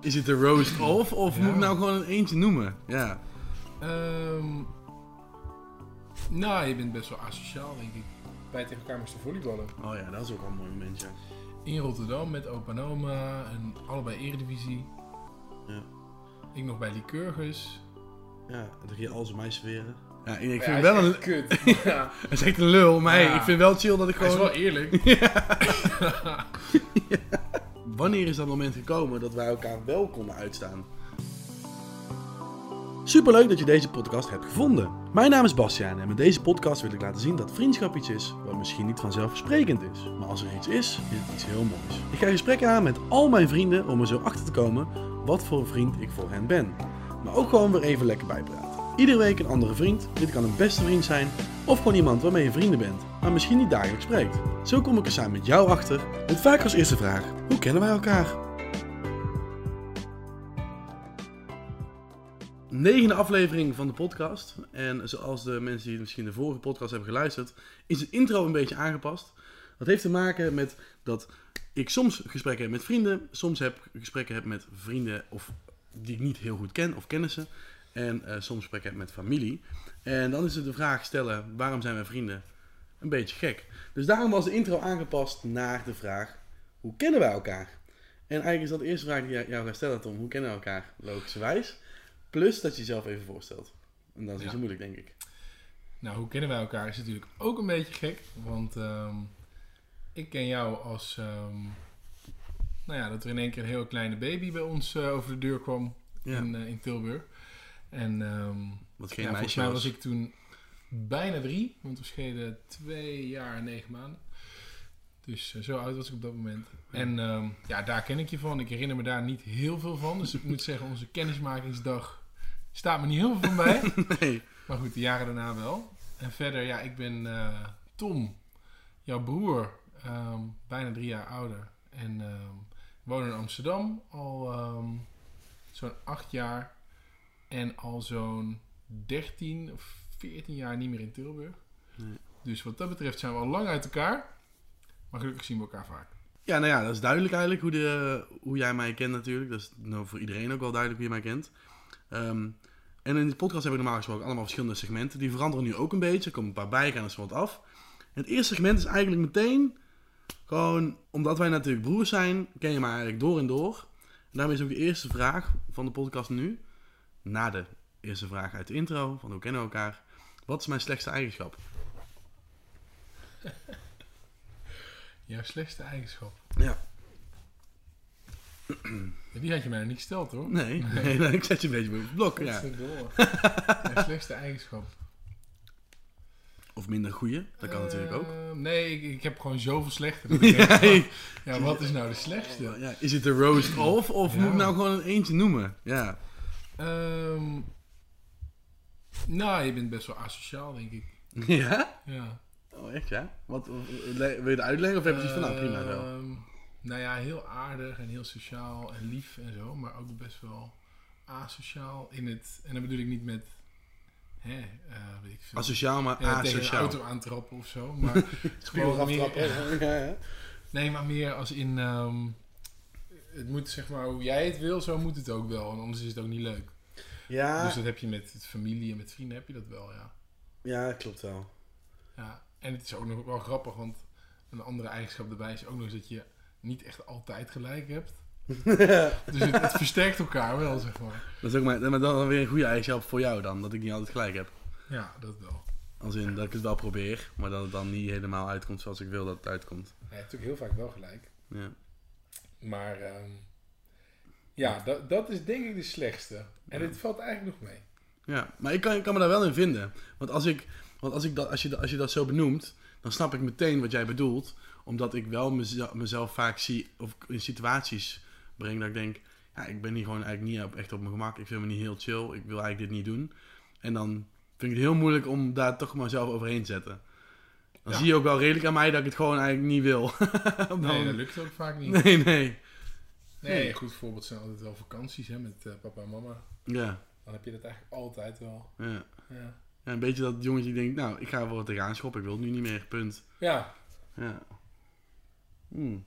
Is het de roast of, of Ja. moet ik nou gewoon een eentje noemen? Ja. Ehm, nou, je bent best wel asociaal, denk ik. Bij tegen elkaar moesten volleyballen. Oh ja, dat is ook wel een mooi moment, ja. In Rotterdam met opa en oma. En allebei eredivisie. Ja. Ik nog bij Lycurgus. Ja, dan ging je alles mij serveren. Ja, ik Ja, vind hij wel is een... kut. ja. Het is echt een lul, maar hey, Ja. ik vind wel chill dat ik Hij is gewoon... wel eerlijk. Wanneer is dat moment gekomen dat wij elkaar wel konden uitstaan? Superleuk dat je deze podcast hebt gevonden. Mijn naam is Bastiaan en met deze podcast wil ik laten zien dat vriendschap iets is wat misschien niet vanzelfsprekend is. Maar als er iets is, is het iets heel moois. Ik ga gesprekken aan met al mijn vrienden om er zo achter te komen wat voor vriend ik voor hen ben. Maar ook gewoon weer even lekker bijpraten. Iedere week een andere vriend. Dit kan een beste vriend zijn of gewoon iemand waarmee je vrienden bent, maar misschien niet dagelijks spreekt. Zo kom ik er samen met jou achter met vaak als eerste vraag: hoe kennen wij elkaar? Negende aflevering van de podcast. En zoals de mensen die misschien de vorige podcast hebben geluisterd, is de intro een beetje aangepast. Dat heeft te maken met dat ik soms gesprekken heb met vrienden, soms heb gesprekken heb met vrienden of die ik niet heel goed ken of kennissen. En eh, soms gesprekken heb met familie. En dan is het de vraag stellen: waarom zijn wij vrienden? Een beetje gek. Dus daarom was de intro aangepast naar de vraag: hoe kennen wij elkaar? En eigenlijk is dat de eerste vraag die jij- jou ga stellen, Tom. Hoe kennen we elkaar? Logischerwijs. Plus dat je jezelf even voorstelt. En dat is niet Ja. zo moeilijk, denk ik. Nou, hoe kennen wij elkaar is natuurlijk ook een beetje gek. Want ehm, ik ken jou als... ehm, nou ja, dat er in één keer een heel kleine baby bij ons eh, over de deur kwam Ja. in, eh, in Tilburg. En ehm, Wat geen ja, volgens mij was. was ik toen bijna drie. Want we schelen twee jaar en negen maanden. Dus eh, zo oud was ik op dat moment. En ehm, ja, daar ken ik je van. Ik herinner me daar niet heel veel van. Dus ik moet zeggen, onze kennismakingsdag staat me niet heel veel van bij. Nee. Maar goed, de jaren daarna wel. En verder, ja, ik ben eh, Tom, jouw broer, ehm, bijna drie jaar ouder. En ehm woon in Amsterdam al zo'n acht jaar. En al zo'n 13 of 14 jaar niet meer in Tilburg. Nee. Dus wat dat betreft zijn we al lang uit elkaar. Maar gelukkig zien we elkaar vaak. Ja, nou ja, dat is duidelijk eigenlijk hoe, de, hoe jij mij kent natuurlijk. Dat is nou voor iedereen ook wel duidelijk wie je mij kent. Ehm, en in de podcast hebben we normaal gesproken allemaal verschillende segmenten. Die veranderen nu ook een beetje. Er komen een paar bij, gaan er zo wat af. En het eerste segment is eigenlijk meteen... Gewoon, omdat wij natuurlijk broers zijn, ken je mij eigenlijk door en door. En daarmee is ook de eerste vraag van de podcast nu. Na de eerste vraag uit de intro, van hoe kennen we elkaar. Wat is mijn slechtste eigenschap? Jouw slechtste eigenschap. Ja. Die had je mij nog niet gesteld hoor. Nee, nee. ik zet je een beetje op het blok. Ja. Slechtste eigenschap. Of minder goeie, dat kan natuurlijk ook. Eh, nee, ik, ik heb gewoon zoveel slechte. dat ik Ja, wat is nou de slechtste? ja, is het de roast of, of Ja. moet ik nou gewoon een eentje noemen? Ja. Ehm, nou, je bent best wel asociaal, denk ik. Ja? Ja. Oh, echt ja? Wat, le- wil je het uitleggen of heb je zoiets van, nou prima zo? Ehm, nou ja, heel aardig en heel sociaal en lief en zo, maar ook best wel asociaal in het. En dat bedoel ik niet met. Hè, eh, weet ik veel. Asociaal, maar ja, tegen een asociaal. auto aantrappen of zo. Maar gewoon meer, Ja, ja. Nee, maar meer als in. ehm, het moet zeg maar hoe jij het wil, zo moet het ook wel. En anders is het ook niet leuk. Ja, Dus dat heb je met het familie en met vrienden heb je dat wel, ja. ja, klopt wel. ja. En het is ook nog wel grappig, want een andere eigenschap erbij is ook nog eens dat je niet echt altijd gelijk hebt. Dus het, het versterkt elkaar wel, zeg maar. dat is ook maar, maar dan weer een goede eigenschap voor jou dan, dat ik niet altijd gelijk heb. Ja, dat wel. Als in dat ik het wel probeer, maar dat het dan niet helemaal uitkomt zoals ik wil dat het uitkomt. Hebt natuurlijk heel vaak wel gelijk. Ja. Maar ehm, ja, dat, dat is denk ik de slechtste. En dit valt eigenlijk nog mee. Ja, maar ik kan, ik kan me daar wel in vinden. Want als, ik, want als, ik dat, als, je, dat- als je dat zo benoemt, dan snap ik meteen wat jij bedoelt. Omdat ik wel mezelf, mezelf vaak zie, of in situaties breng dat ik denk... Ja, ik ben hier gewoon eigenlijk niet op, echt op mijn gemak. Ik vind me niet heel chill. Ik wil eigenlijk dit niet doen. En dan vind ik het heel moeilijk om daar toch maar zelf overheen te zetten. Dan Ja. zie je ook wel redelijk aan mij dat ik het gewoon eigenlijk niet wil. Dan- Nee, dat lukt ook vaak niet. Nee, nee, nee. een goed voorbeeld zijn altijd wel vakanties hè, met eh, papa en mama. Ja, Dan heb je dat eigenlijk altijd wel. ja. Ja. ja, een beetje dat jongetje die denkt, nou, ik ga er voor tegenaan schoppen. Ik wil het nu niet meer, punt. ja, Ja. Hmm.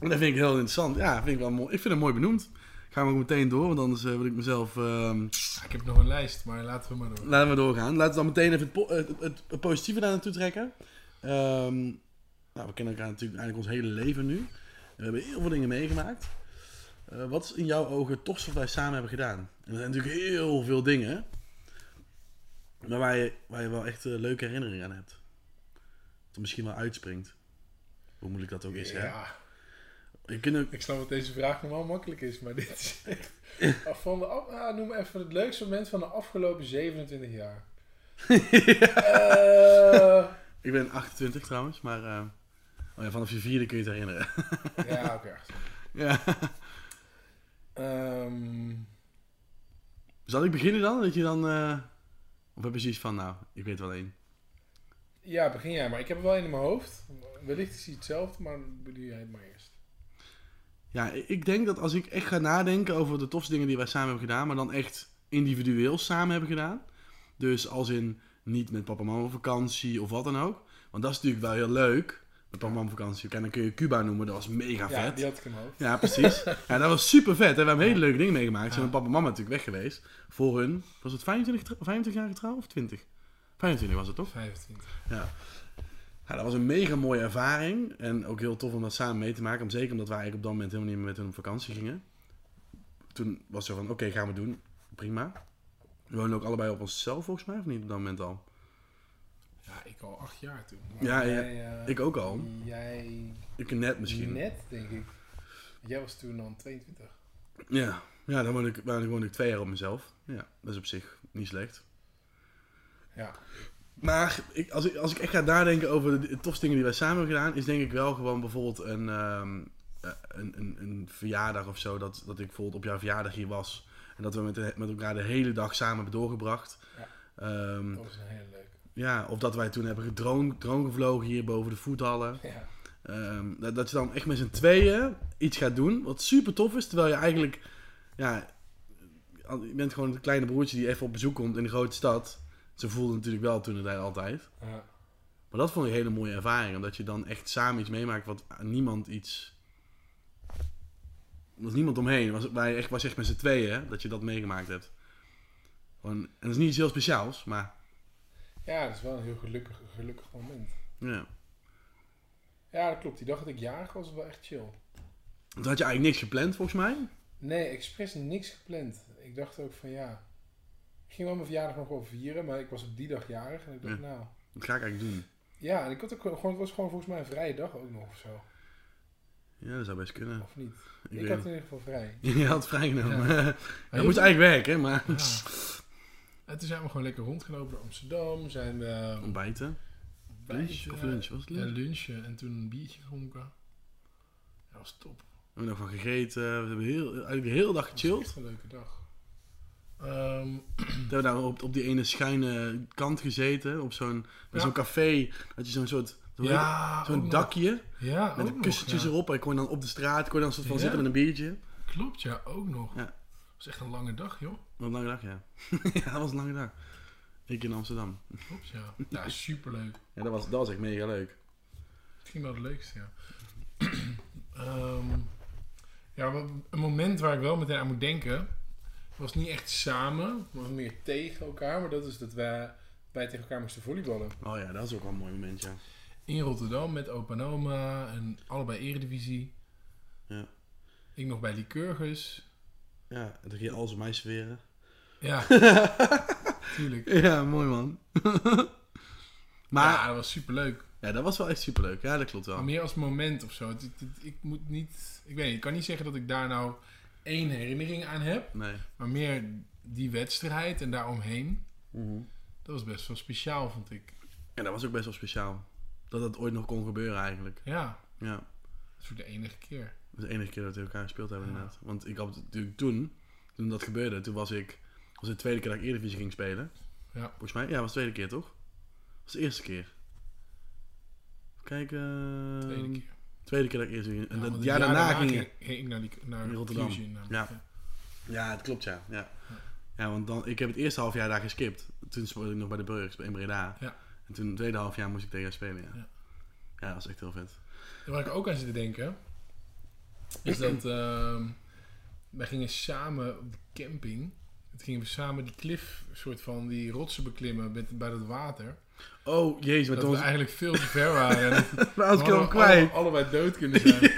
En dat vind ik heel interessant. Ja, vind ik wel mooi. Ik vind het mooi benoemd. gaan we ook meteen door, want anders eh, wil ik mezelf... ehm, ik heb nog een lijst, maar laten we maar door. Laten we doorgaan. Laten we dan meteen even het, po- het, het, het positieve daar naartoe trekken. Ehm, nou, we kennen elkaar natuurlijk eigenlijk ons hele leven nu. We hebben heel veel dingen meegemaakt. Eh, wat is in jouw ogen het tofste wat wij samen hebben gedaan? En er zijn natuurlijk heel veel dingen. Maar waar je, waar je wel echt eh, leuke herinneringen aan hebt. Dat er misschien wel uitspringt. Hoe moeilijk dat ook is, hè? Ja, Je kunt ook... ik snap dat deze vraag normaal makkelijk is, maar dit is echt... Af Van de, ah, noem even het leukste moment van de afgelopen 27 jaar. Ik ben 28 trouwens, maar... eh, oh ja, vanaf je vierde kun je het herinneren. ja, oké. ja. Ehm, Zal ik beginnen dan? Dat je dan... eh, Of heb je zoiets van, nou, ik weet wel één. ja, begin jij maar. Ik heb er wel een in mijn hoofd. Wellicht is hij hetzelfde, maar doe jij het maar eerst. Ja, ik denk dat als ik echt ga nadenken over de tofste dingen die wij samen hebben gedaan, maar dan echt individueel samen hebben gedaan. Dus als in niet met papa en mama op vakantie of wat dan ook. Want dat is natuurlijk wel heel leuk. En op vakantie. En dan kun je Cuba noemen, dat was mega Ja, vet. die had ik in mijn hoofd. Ja, precies. ja, dat was super vet. Hè? We hebben hele leuke dingen meegemaakt. Ze zijn Ja. met papa en mama natuurlijk weg geweest. Voor hun, was het 25, tr- 25 jaar trouw of 20? 25 was het toch? 25. Ja. ja, dat was een mega mooie ervaring. En ook heel tof om dat samen mee te maken. Om, zeker omdat wij eigenlijk op dat moment helemaal niet meer met hun op vakantie gingen. Toen was zo van, oké, gaan we doen. Prima. We woonden ook allebei op onszelf volgens mij, of niet op dat moment al? Ja, ik al acht jaar toen. Ja, ja, jij, eh, ik ook al. Jij Ik net misschien. net, denk ik. Jij was toen dan 22. Ja, ja dan, woonde ik, dan ik twee jaar op mezelf. Ja, dat is op zich niet slecht. Ja. Maar ik, als, ik, als ik echt ga nadenken over de, tofste dingen die wij samen hebben gedaan, is denk ik wel gewoon bijvoorbeeld een, ehm, eh, een, een, een verjaardag of zo. Dat, dat ik bijvoorbeeld op jouw verjaardag hier was. En dat we met, met elkaar de hele dag samen hebben doorgebracht. Ja. Ehm, Dat was een hele leuke. Ja, of dat wij toen hebben gedroon, drone gevlogen hier boven de voethallen. Ja. Ehm, dat, dat je dan echt met z'n tweeën iets gaat doen wat super tof is. Terwijl je eigenlijk, ja, je bent gewoon het kleine broertje die even op bezoek komt in de grote stad. Ze voelden natuurlijk wel toen tijd altijd. Ja. Maar dat vond ik een hele mooie ervaring. Omdat je dan echt samen iets meemaakt wat niemand iets... Er was niemand omheen. Was, je echt, was echt met z'n tweeën hè, dat je dat meegemaakt hebt. Gewoon, en dat is niet iets heel speciaals, maar ja, dat is wel een heel gelukkig, gelukkig moment. ja. Ja, dat klopt. Die dag dat ik jarig was, was wel echt chill. Toen had je eigenlijk niks gepland volgens mij. Nee, expres niks gepland. Ik dacht ook van ja. Ik ging wel mijn verjaardag nog wel vieren, maar ik was op die dag jarig. En ik dacht, nou. Dat ga ik eigenlijk doen. Ja, en ik had ook gewoon, het was gewoon volgens mij een vrije dag ook nog of zo. Ja, dat zou best kunnen. Of niet? Ik Ik, had het. in ieder geval vrij. Je had vrijgenomen. Ja. Je moest eigenlijk werken, maar... Ja. En toen zijn we gewoon lekker rondgelopen door Amsterdam. Zijn we Ontbijten. Lunch of lunch? Was het Ja, lunch? lunchen en toen een biertje gedronken. Dat was top. We hebben nog van gegeten. We hebben heel, eigenlijk de hele dag Dat was gechilled. echt een leuke dag. Ehm, We hebben daar op, op die ene schuine kant gezeten. Op zo'n, bij Ja. zo'n café. Dat je zo'n soort... ja? Zo'n dakje. Ja, Met kussentjes nog, ja. erop. En ik kon dan op de straat. kon je dan soort van zitten met een biertje. Klopt, ja, ook nog. Was echt een lange dag, joh. Wat een lange dag, ja. ja, dat was een lange dag. Ik in Amsterdam. Klopt, ja. Ja, superleuk. Ja, dat was, dat was echt mega leuk. Misschien wel het leukste, ja. Ehm, ja, een moment waar ik wel meteen aan moet denken... was niet echt samen, maar meer tegen elkaar. Maar dat is dat wij, wij tegen elkaar moesten volleyballen. Oh ja, dat is ook wel een mooi moment, ja. In Rotterdam met opa en oma en allebei eredivisie. Ja. Ik nog bij Lycurgus. Ja, en dan ging je al zijn meisjes weren. Ja, tuurlijk. Ja, mooi man. maar ja, dat was superleuk. ja, dat was wel echt superleuk. Ja, dat klopt wel. Maar meer als moment of zo. Het- het- het- ik moet niet... Ik weet niet, ik kan niet zeggen dat ik daar nou één herinnering aan heb. Nee. Maar meer die wedstrijd en daaromheen. Mhm. Dat was best wel speciaal, vond ik. Ja, dat was ook best wel speciaal. Dat dat ooit nog kon gebeuren eigenlijk. Ja, Ja. dat is ook de enige keer. De enige keer dat we elkaar gespeeld hebben inderdaad. Want ik had natuurlijk toen, toen dat gebeurde, toen was ik, was de tweede keer dat ik Eredivisie ging spelen. Ja. Volgens mij, ja, was de tweede keer toch? was de eerste keer. Kijk, eh Tweede keer. Tweede keer dat ik Eredivisie ging. En Ja, dat jaar daarna ging ik. ging ik naar, die, naar Rotterdam. Fusion namelijk, Ja. Ja, het klopt ja. ja. Ja, want dan, ik heb het eerste half jaar daar geskipt. Toen speelde ik nog bij de Burgs, in Breda. Ja. En toen het tweede half jaar moest ik tegen haar spelen, ja. Ja. Ja, dat was echt heel vet. En waar ik ook aan zit te denken, is dat ehm, wij gingen samen op de camping. Toen gingen we samen die klif, soort van die rotsen beklimmen met, bij dat water. Oh, jezus, maar Dat toen we was eigenlijk veel te ver waren. Dat we hadden kwijt. alle- allebei dood kunnen zijn.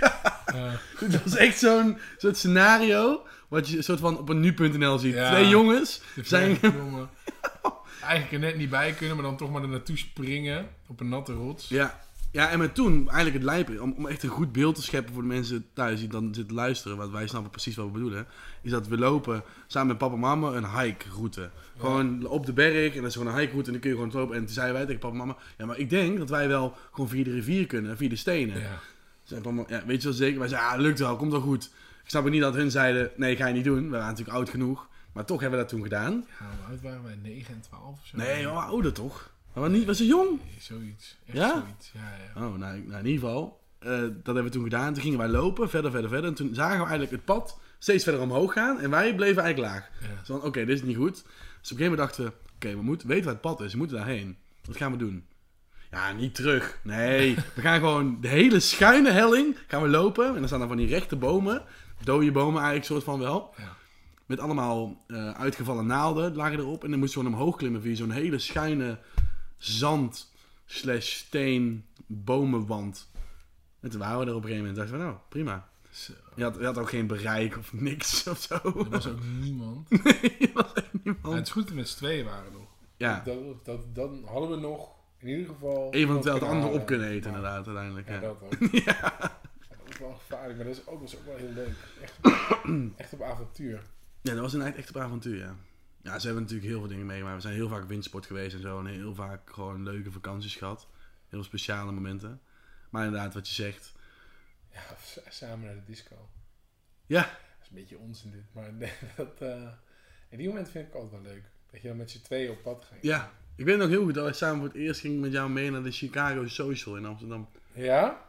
Ja. Het was echt zo'n soort scenario wat je soort van op een nu.nl ziet. Ja. Twee jongens zijn... Eigenlijk er net niet bij kunnen, maar dan toch maar er naartoe springen op een natte rots. Ja. Ja, en met toen eigenlijk het lijpen, om, om echt een goed beeld te scheppen voor de mensen thuis die dan zitten luisteren, want wij snappen precies wat we bedoelen, is dat we lopen samen met papa en mama een hike-route. Gewoon op de berg en dat is gewoon een hike-route en dan kun je gewoon lopen. En toen zeiden wij tegen papa en mama, ja, maar ik denk dat wij wel gewoon via de rivier kunnen, via de stenen. Ja. Zei papa, ja, weet je wel zeker? Wij zeiden, ja, lukt wel, komt wel goed. Ik snap ook niet dat hun zeiden, nee, ga je niet doen. We waren natuurlijk oud genoeg. Maar toch hebben we dat toen gedaan. Ja, hoe oud waren wij? 9 en 12 of zo? Nee, oh, ouder toch? Maar niet, was ze jong? Nee, zoiets. Echt Ja? zoiets. Ja, ja. Oh, nou, nou, in ieder geval. eh, dat hebben we toen gedaan. Toen gingen wij lopen, verder, verder, verder. En toen zagen we eigenlijk het pad steeds verder omhoog gaan. En wij bleven eigenlijk laag. ja. Van, oké, dit is niet goed. Dus op een gegeven moment dachten we, oké, we moeten weten waar het pad is. We moeten daarheen. Wat gaan we doen? Ja, niet terug. Nee, we gaan gewoon de hele schuine helling gaan we lopen. En dan staan er van die rechte bomen. Dode bomen eigenlijk, soort van wel. Ja. Met allemaal eh, uitgevallen naalden lagen erop. En dan moesten we gewoon omhoog klimmen via zo'n hele schuine zand slash steen bomenwand. En toen waren we er op een gegeven moment. Dachten we, nou, prima. Zo. Je had, je had ook geen bereik of niks of zo. Er was ook niemand. Er was niemand. het is goed dat we met z'n tweeën waren nog. Ja, Dat, dat, dan hadden we nog in ieder geval... een van het iemand andere op kunnen eten inderdaad uiteindelijk. Ja, Ja. dat ook. Ja. Dat is wel gevaarlijk, maar dat is ook, is ook wel heel leuk. Echt, echt op avontuur. Ja, dat was een echt op avontuur, ja. Ja, ze hebben natuurlijk heel veel dingen meegemaakt. We zijn heel vaak windsport geweest en zo. En heel vaak gewoon leuke vakanties gehad. Heel speciale momenten. Maar inderdaad, wat je zegt. Ja, samen naar de disco. Ja, Dat is een beetje onzin dit, maar dat, eh, in die moment vind ik altijd wel leuk. Dat je dan met z'n tweeën op pad gaat. ja. Ik weet nog heel goed dat wij samen voor het eerst gingen met jou mee naar de Chicago Social in Amsterdam. Ja?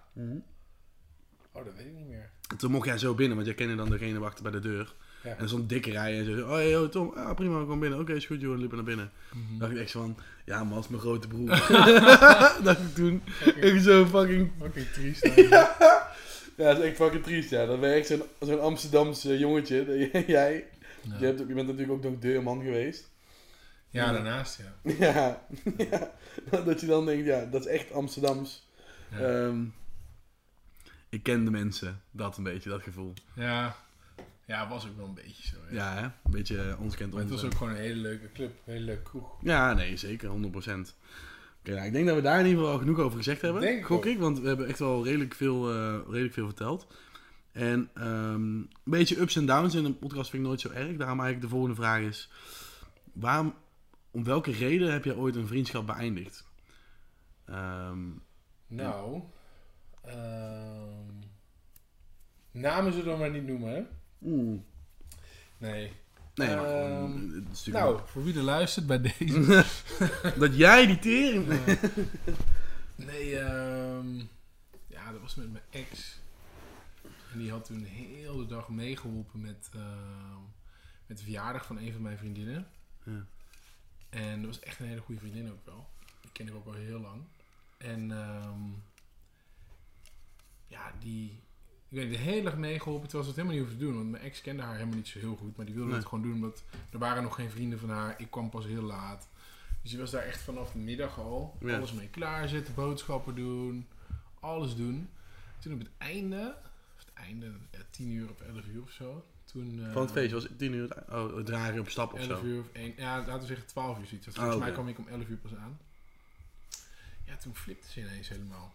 Oh, dat weet ik niet meer. En toen mocht jij zo binnen, want jij kende dan degene wachten bij de deur. Ja. En stond dikke rij en zo. Oh, hey, yo, Tom. Ah, prima, kom binnen. Oké, is goed, joh. En liepen naar binnen. Mhm. dacht ik echt zo van, ja, maar als mijn grote broer. dacht ik toen. Ik zo fucking Fucking triest. Ja, dat is echt fucking triest, ja. Dat ben je echt zo'n zo'n Amsterdamse jongetje. Jij, Ja. je, hebt, je bent natuurlijk ook nog deurman geweest. Ja, daarnaast ja. Ja, ja. Dat je dan denkt, ja, dat is echt Amsterdams. Ja, Ehm, ik ken de mensen, dat een beetje, dat gevoel. ja. Ja was ook wel een beetje zo. Ja. Ja, hè? Een beetje Maar het was ook gewoon een hele leuke club, een hele leuke kroeg. Ja, nee, zeker, 100%. Oké, nou, ik denk dat we daar in ieder geval al genoeg over gezegd hebben. Denk ik gok ook. ik, want we hebben echt wel redelijk veel, eh, redelijk veel verteld. En ehm, een beetje ups en downs in een podcast vind ik nooit zo erg. Daarom eigenlijk de volgende vraag is... Waarom, om welke reden heb je ooit een vriendschap beëindigd? Ehm, Nou, ehm namen ze dan maar niet noemen, hè? Oeh. Nee. Nee, maar Ehm, gewoon, het is natuurlijk Nou, voor wie er luistert bij deze. dat jij die tering... nee, ehm ja, dat was met mijn ex. En die had toen heel de dag meegeholpen met, ehm, met de verjaardag van een van mijn vriendinnen. Ja. En dat was echt een hele goede vriendin ook wel. Die ken ik ook al heel lang. En ehm, ja, die... Ik niet, de hele dag meegeholpen terwijl ze het helemaal niet hoefde te doen. Want mijn ex kende haar helemaal niet zo heel goed. Maar die wilde Nee. het gewoon doen omdat er waren nog geen vrienden van haar. Ik kwam pas heel laat. Dus die was daar echt vanaf de middag al. Ja. Alles mee klaarzetten, boodschappen doen. Alles doen. Toen op het einde... Of het einde, ja, 10 uur of 11 uur of zo. Toen, eh, Van het feest was het tien uur... Oh, het dragen op stap of 11 zo. uur of 1. Ja, laten we zeggen 12 uur zoiets. Ah, Volgens mij kwam ik om 11 uur pas aan. Ja, toen flipte ze ineens helemaal.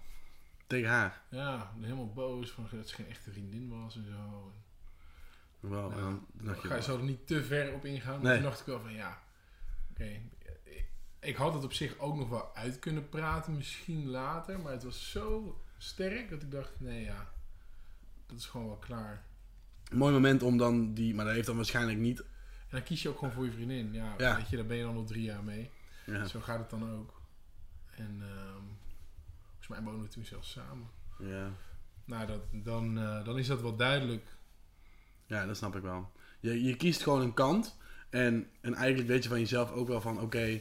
Tegen haar. Ja, helemaal boos van dat ze geen echte vriendin was en zo. Wel, en dan. Ga je zo er niet te ver op ingaan. Maar Nee. toen dacht ik wel van ja, oké. ik- Ik had het op zich ook nog wel uit kunnen praten, misschien later. Maar het was zo sterk dat ik dacht, nee ja, dat is gewoon wel klaar. Een mooi moment om dan die... Maar dat heeft dan waarschijnlijk niet... En dan kies je ook gewoon voor je vriendin. Ja, Ja. weet je, daar ben je dan al drie jaar mee. Ja, Zo gaat het dan ook. En ehm, volgens mij wonen we toen zelfs samen. ja. Nou, dat, dan, eh, dan is dat wel duidelijk. ja dat snap ik wel. Je, je kiest gewoon een kant. En, en eigenlijk weet je van jezelf ook wel van... Oké,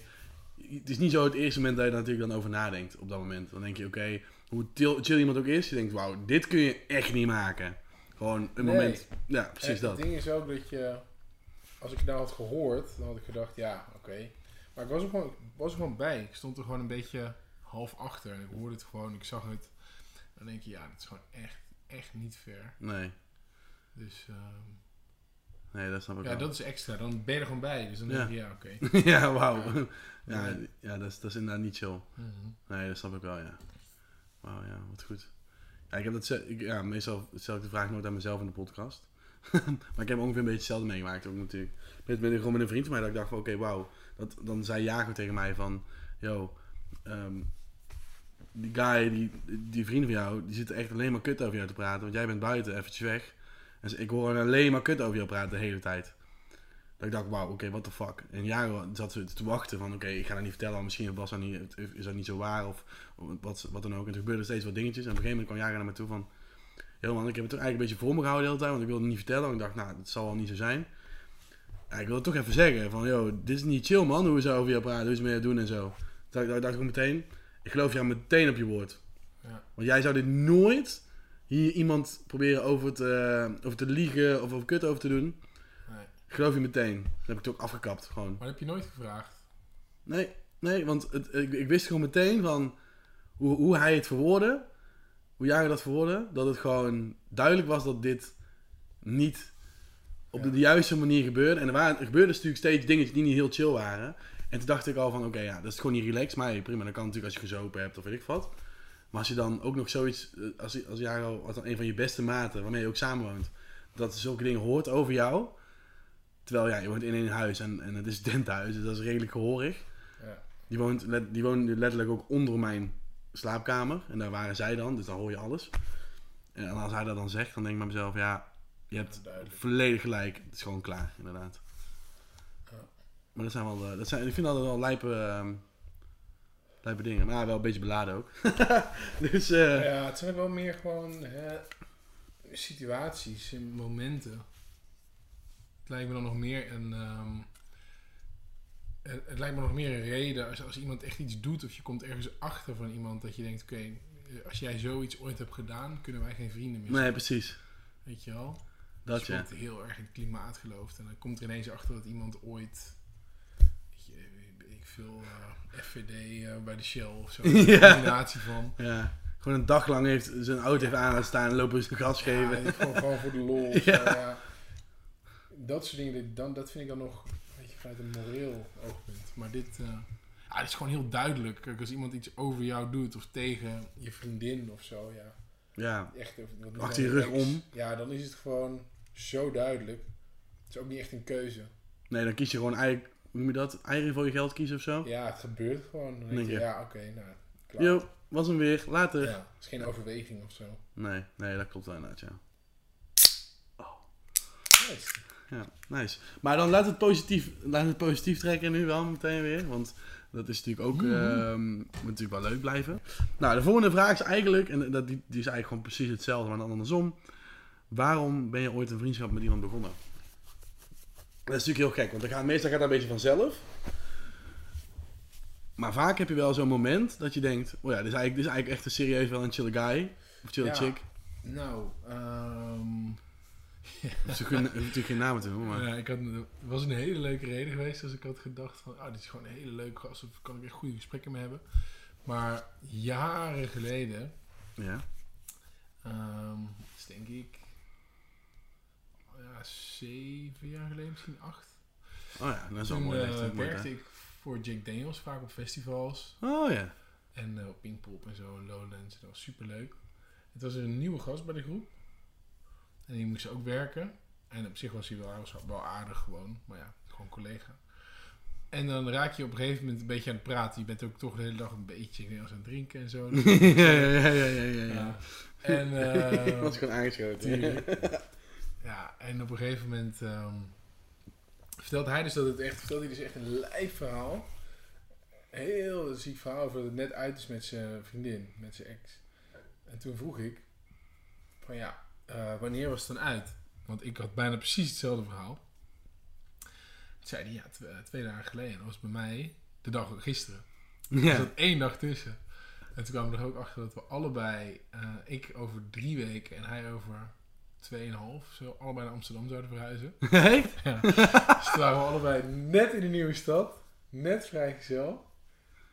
het is niet zo het eerste moment dat je er natuurlijk dan over nadenkt. Op dat moment. Dan denk je, oké, hoe chill iemand ook is. Je denkt, wauw, dit kun je echt niet maken. Gewoon een Nee. moment. Ja, precies dat. Het ding is ook dat je, als ik nou had gehoord, dan had ik gedacht, ja, oké. Maar ik was er, gewoon, ik was er gewoon bij. Ik stond er gewoon een beetje half achter en ik hoorde het gewoon, ik zag het. Dan denk je, ja, dat is gewoon echt, echt niet fair. Nee. Dus ehm, Nee, dat snap ik ja, wel. dat is extra. Dan ben je er gewoon bij. Dus dan Ja. denk je, ja, oké. ja, wauw. Ja, Ja. ja dat, is, dat is inderdaad niet chill. Mhm. Nee, dat snap ik wel, ja. Wauw, ja, wat goed. Ja, ik heb dat, ik, ja, meestal stel ik de vraag nooit aan mezelf in de podcast. maar ik heb ongeveer een beetje hetzelfde meegemaakt ook natuurlijk. Met, met, gewoon met een vriend van mij dat ik dacht van, oké, wauw. Dat, dan zei Jago tegen mij van, yo, ehm, die guy, die, die vriend van jou, die zit echt alleen maar kut over jou te praten. Want jij bent buiten, eventjes weg. En ze- ik hoor alleen maar kut over jou praten de hele tijd. Dat ik dacht, wauw, oké, what the fuck. En Jago zat zo te wachten van, oké, ik ga dat niet vertellen. Misschien was dat niet, is dat niet zo waar of wat, wat dan ook. En er gebeurden steeds wat dingetjes. En op een gegeven moment kwam Jago naar me toe van... Yo man, ik heb het toch eigenlijk een beetje voor me gehouden de hele tijd. Want ik wilde het niet vertellen. Want ik dacht, nou, dat zal wel niet zo zijn. Ik wil het toch even zeggen. Van, yo, dit is niet chill man. Hoe ze over jou praten. Hoe ze met jou doen en zo. Toen dacht, dacht ik meteen... Ik geloof jou meteen op je woord. Ja. Want jij zou dit nooit hier iemand proberen over te, over te liegen of over kut over te doen. Nee. Geloof je meteen. Dat heb ik het ook afgekapt, gewoon. Maar dat heb je nooit gevraagd. Nee, nee, want het, ik, ik wist gewoon meteen van hoe, hoe hij het verwoordde, hoe jij dat verwoordde, dat het gewoon duidelijk was dat dit niet op de juiste manier gebeurde. En er, waren, er gebeurden natuurlijk steeds dingetjes die niet heel chill waren. En toen dacht ik al van, oké, ja, dat is gewoon niet relaxed. Maar hey, prima, dat kan natuurlijk als je gezopen hebt of weet ik wat. Maar als je dan ook nog zoiets, eh, als, als Jaro, als dan een van je beste maten, waarmee je ook samenwoont, dat zulke dingen hoort over jou. Terwijl ja, je woont in een huis en, en het is tenthuis, dus dat is redelijk gehoorig. Ja. Die woont, die woont letterlijk ook onder mijn slaapkamer. En daar waren zij dan, dus dan hoor je alles. En als hij dat dan zegt, dan denk ik bij mezelf, ja, je hebt volledig gelijk. Het is gewoon klaar, inderdaad. Maar dat zijn wel, de- dat zijn, ik vind dat wel lijpe, ehm, lijpe dingen. Maar wel een beetje beladen ook. dus, eh, Ja, het zijn wel meer gewoon hè, situaties en momenten. Het lijkt me dan nog meer een. ehm, het, het lijkt me nog meer een reden als, als iemand echt iets doet of je komt ergens achter van iemand dat je denkt: oké, eh, als jij zoiets ooit hebt gedaan, kunnen wij geen vrienden meer zijn. nee, precies. Weet je wel? Dat als je ja. heel erg in het klimaat gelooft en dan komt er ineens achter dat iemand ooit. weet je, weet ik veel eh, FVD eh, bij de Shell of zo. Een Ja. combinatie van. ja. Gewoon een dag lang heeft zijn auto heeft aan laten staan en lopen ze gas geven. Ja, gewoon, gewoon voor de lol. of Ja. zo, ja. Dat soort dingen, dan, dat vind ik dan nog een beetje vanuit een moreel oogpunt. Maar dit, eh, ja, dit is gewoon heel duidelijk. Kijk, als iemand iets over jou doet of tegen je vriendin of zo, ja. Ja, Echt, Achter je een rug ex, om. Ja, dan is het gewoon zo duidelijk. Het is ook niet echt een keuze. nee, dan kies je gewoon eigenlijk, hoe noem je dat? Eieren voor je geld kiezen of zo. Ja, het gebeurt gewoon. Dan denk je, ja, oké, nou, klaar. Yo, was hem weer, later. Ja, het is geen overweging of zo. Nee, nee, dat klopt inderdaad, ja. Nice. Ja, nice. Maar dan laat het positief, laat het positief trekken nu wel meteen weer. Want dat is natuurlijk ook ehm, moet natuurlijk wel leuk blijven. Nou, de volgende vraag is eigenlijk, en dat, die, die is eigenlijk gewoon precies hetzelfde, maar dan andersom. Waarom ben je ooit een vriendschap met iemand begonnen? Dat is natuurlijk heel gek, want dan gaat, meestal gaat dat een beetje vanzelf. Maar vaak heb je wel zo'n moment dat je denkt, oh ja, dit is eigenlijk, dit is eigenlijk echt een serieus wel een chille guy. Of chille Ja. chick. Nou, ehm Hoeft natuurlijk geen- hoeft natuurlijk geen namen te noemen, maar... Ja, ik had, het was een hele leuke reden geweest als ik had gedacht van, oh, dit is gewoon een hele leuke gast, of kan ik echt goede gesprekken mee hebben. Maar jaren geleden, Ja. ehm dat is denk ik, zeven jaar geleden, misschien acht. Oh ja, dat is wel Toen mooi. eh, mooi, werkte ik voor Jack Daniels, vaak op festivals Oh ja. en eh, op Pinkpop en zo, en Lowlands. Dat was super leuk. Het was een nieuwe gast bij de groep. En die moest ook werken. En op zich was hij wel, was aardig gewoon. Maar ja, gewoon collega. En dan raak je op een gegeven moment een beetje aan het praten. Je bent ook toch de hele dag een beetje aan het drinken en zo. ja, ja, ja, ja, ja, ja. En, Ik eh, was gewoon aangeschoten. ja, en op een gegeven moment ehm, vertelt hij dus dat het echt, vertelt hij dus echt een lijf verhaal. Heel ziek verhaal over dat het net uit is met zijn vriendin, met zijn ex. En toen vroeg ik van ja, eh, wanneer was het dan uit? Want ik had bijna precies hetzelfde verhaal. Toen zei hij ja, eh, twee dagen geleden. Dat was bij mij de dag gisteren. Er Ja. zat één dag tussen. En toen kwamen we er ook achter dat we allebei, eh, ik over drie weken en hij over 2,5 zo allebei naar Amsterdam zouden verhuizen. Hey? Ja. dus toen waren we allebei net in de nieuwe stad. Net vrijgezel.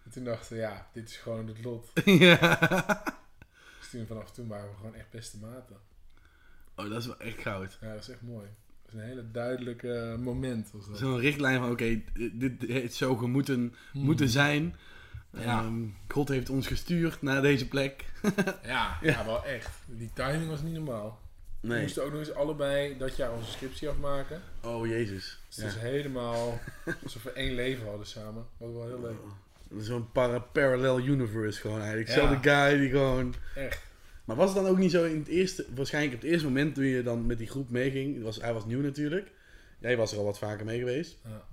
En toen dachten we, ja, dit is gewoon het lot. ja. Dus toen, vanaf toen waren we gewoon echt beste maten. Oh, dat is wel echt goud. Ja, dat is echt mooi. Dat is een hele duidelijke moment. Was dat. Zo'n richtlijn van, oké, dit heeft zo gemoeten Hmm. moeten zijn. Ja. Ehm, God heeft ons gestuurd naar deze plek. Ja, ja, wel echt. Die timing was niet normaal. We Nee. moesten ook nog eens allebei dat jaar onze scriptie afmaken. Oh, jezus. Dus het is helemaal alsof we één leven hadden samen. Was wel heel leuk. Zo'n para parallel universe gewoon eigenlijk. Ja. Zelfde guy die gewoon... Echt. Maar was het dan ook niet zo in het eerste... Waarschijnlijk op het eerste moment toen je dan met die groep meeging. Was, hij was nieuw natuurlijk. Jij was er al wat vaker mee geweest. Ja.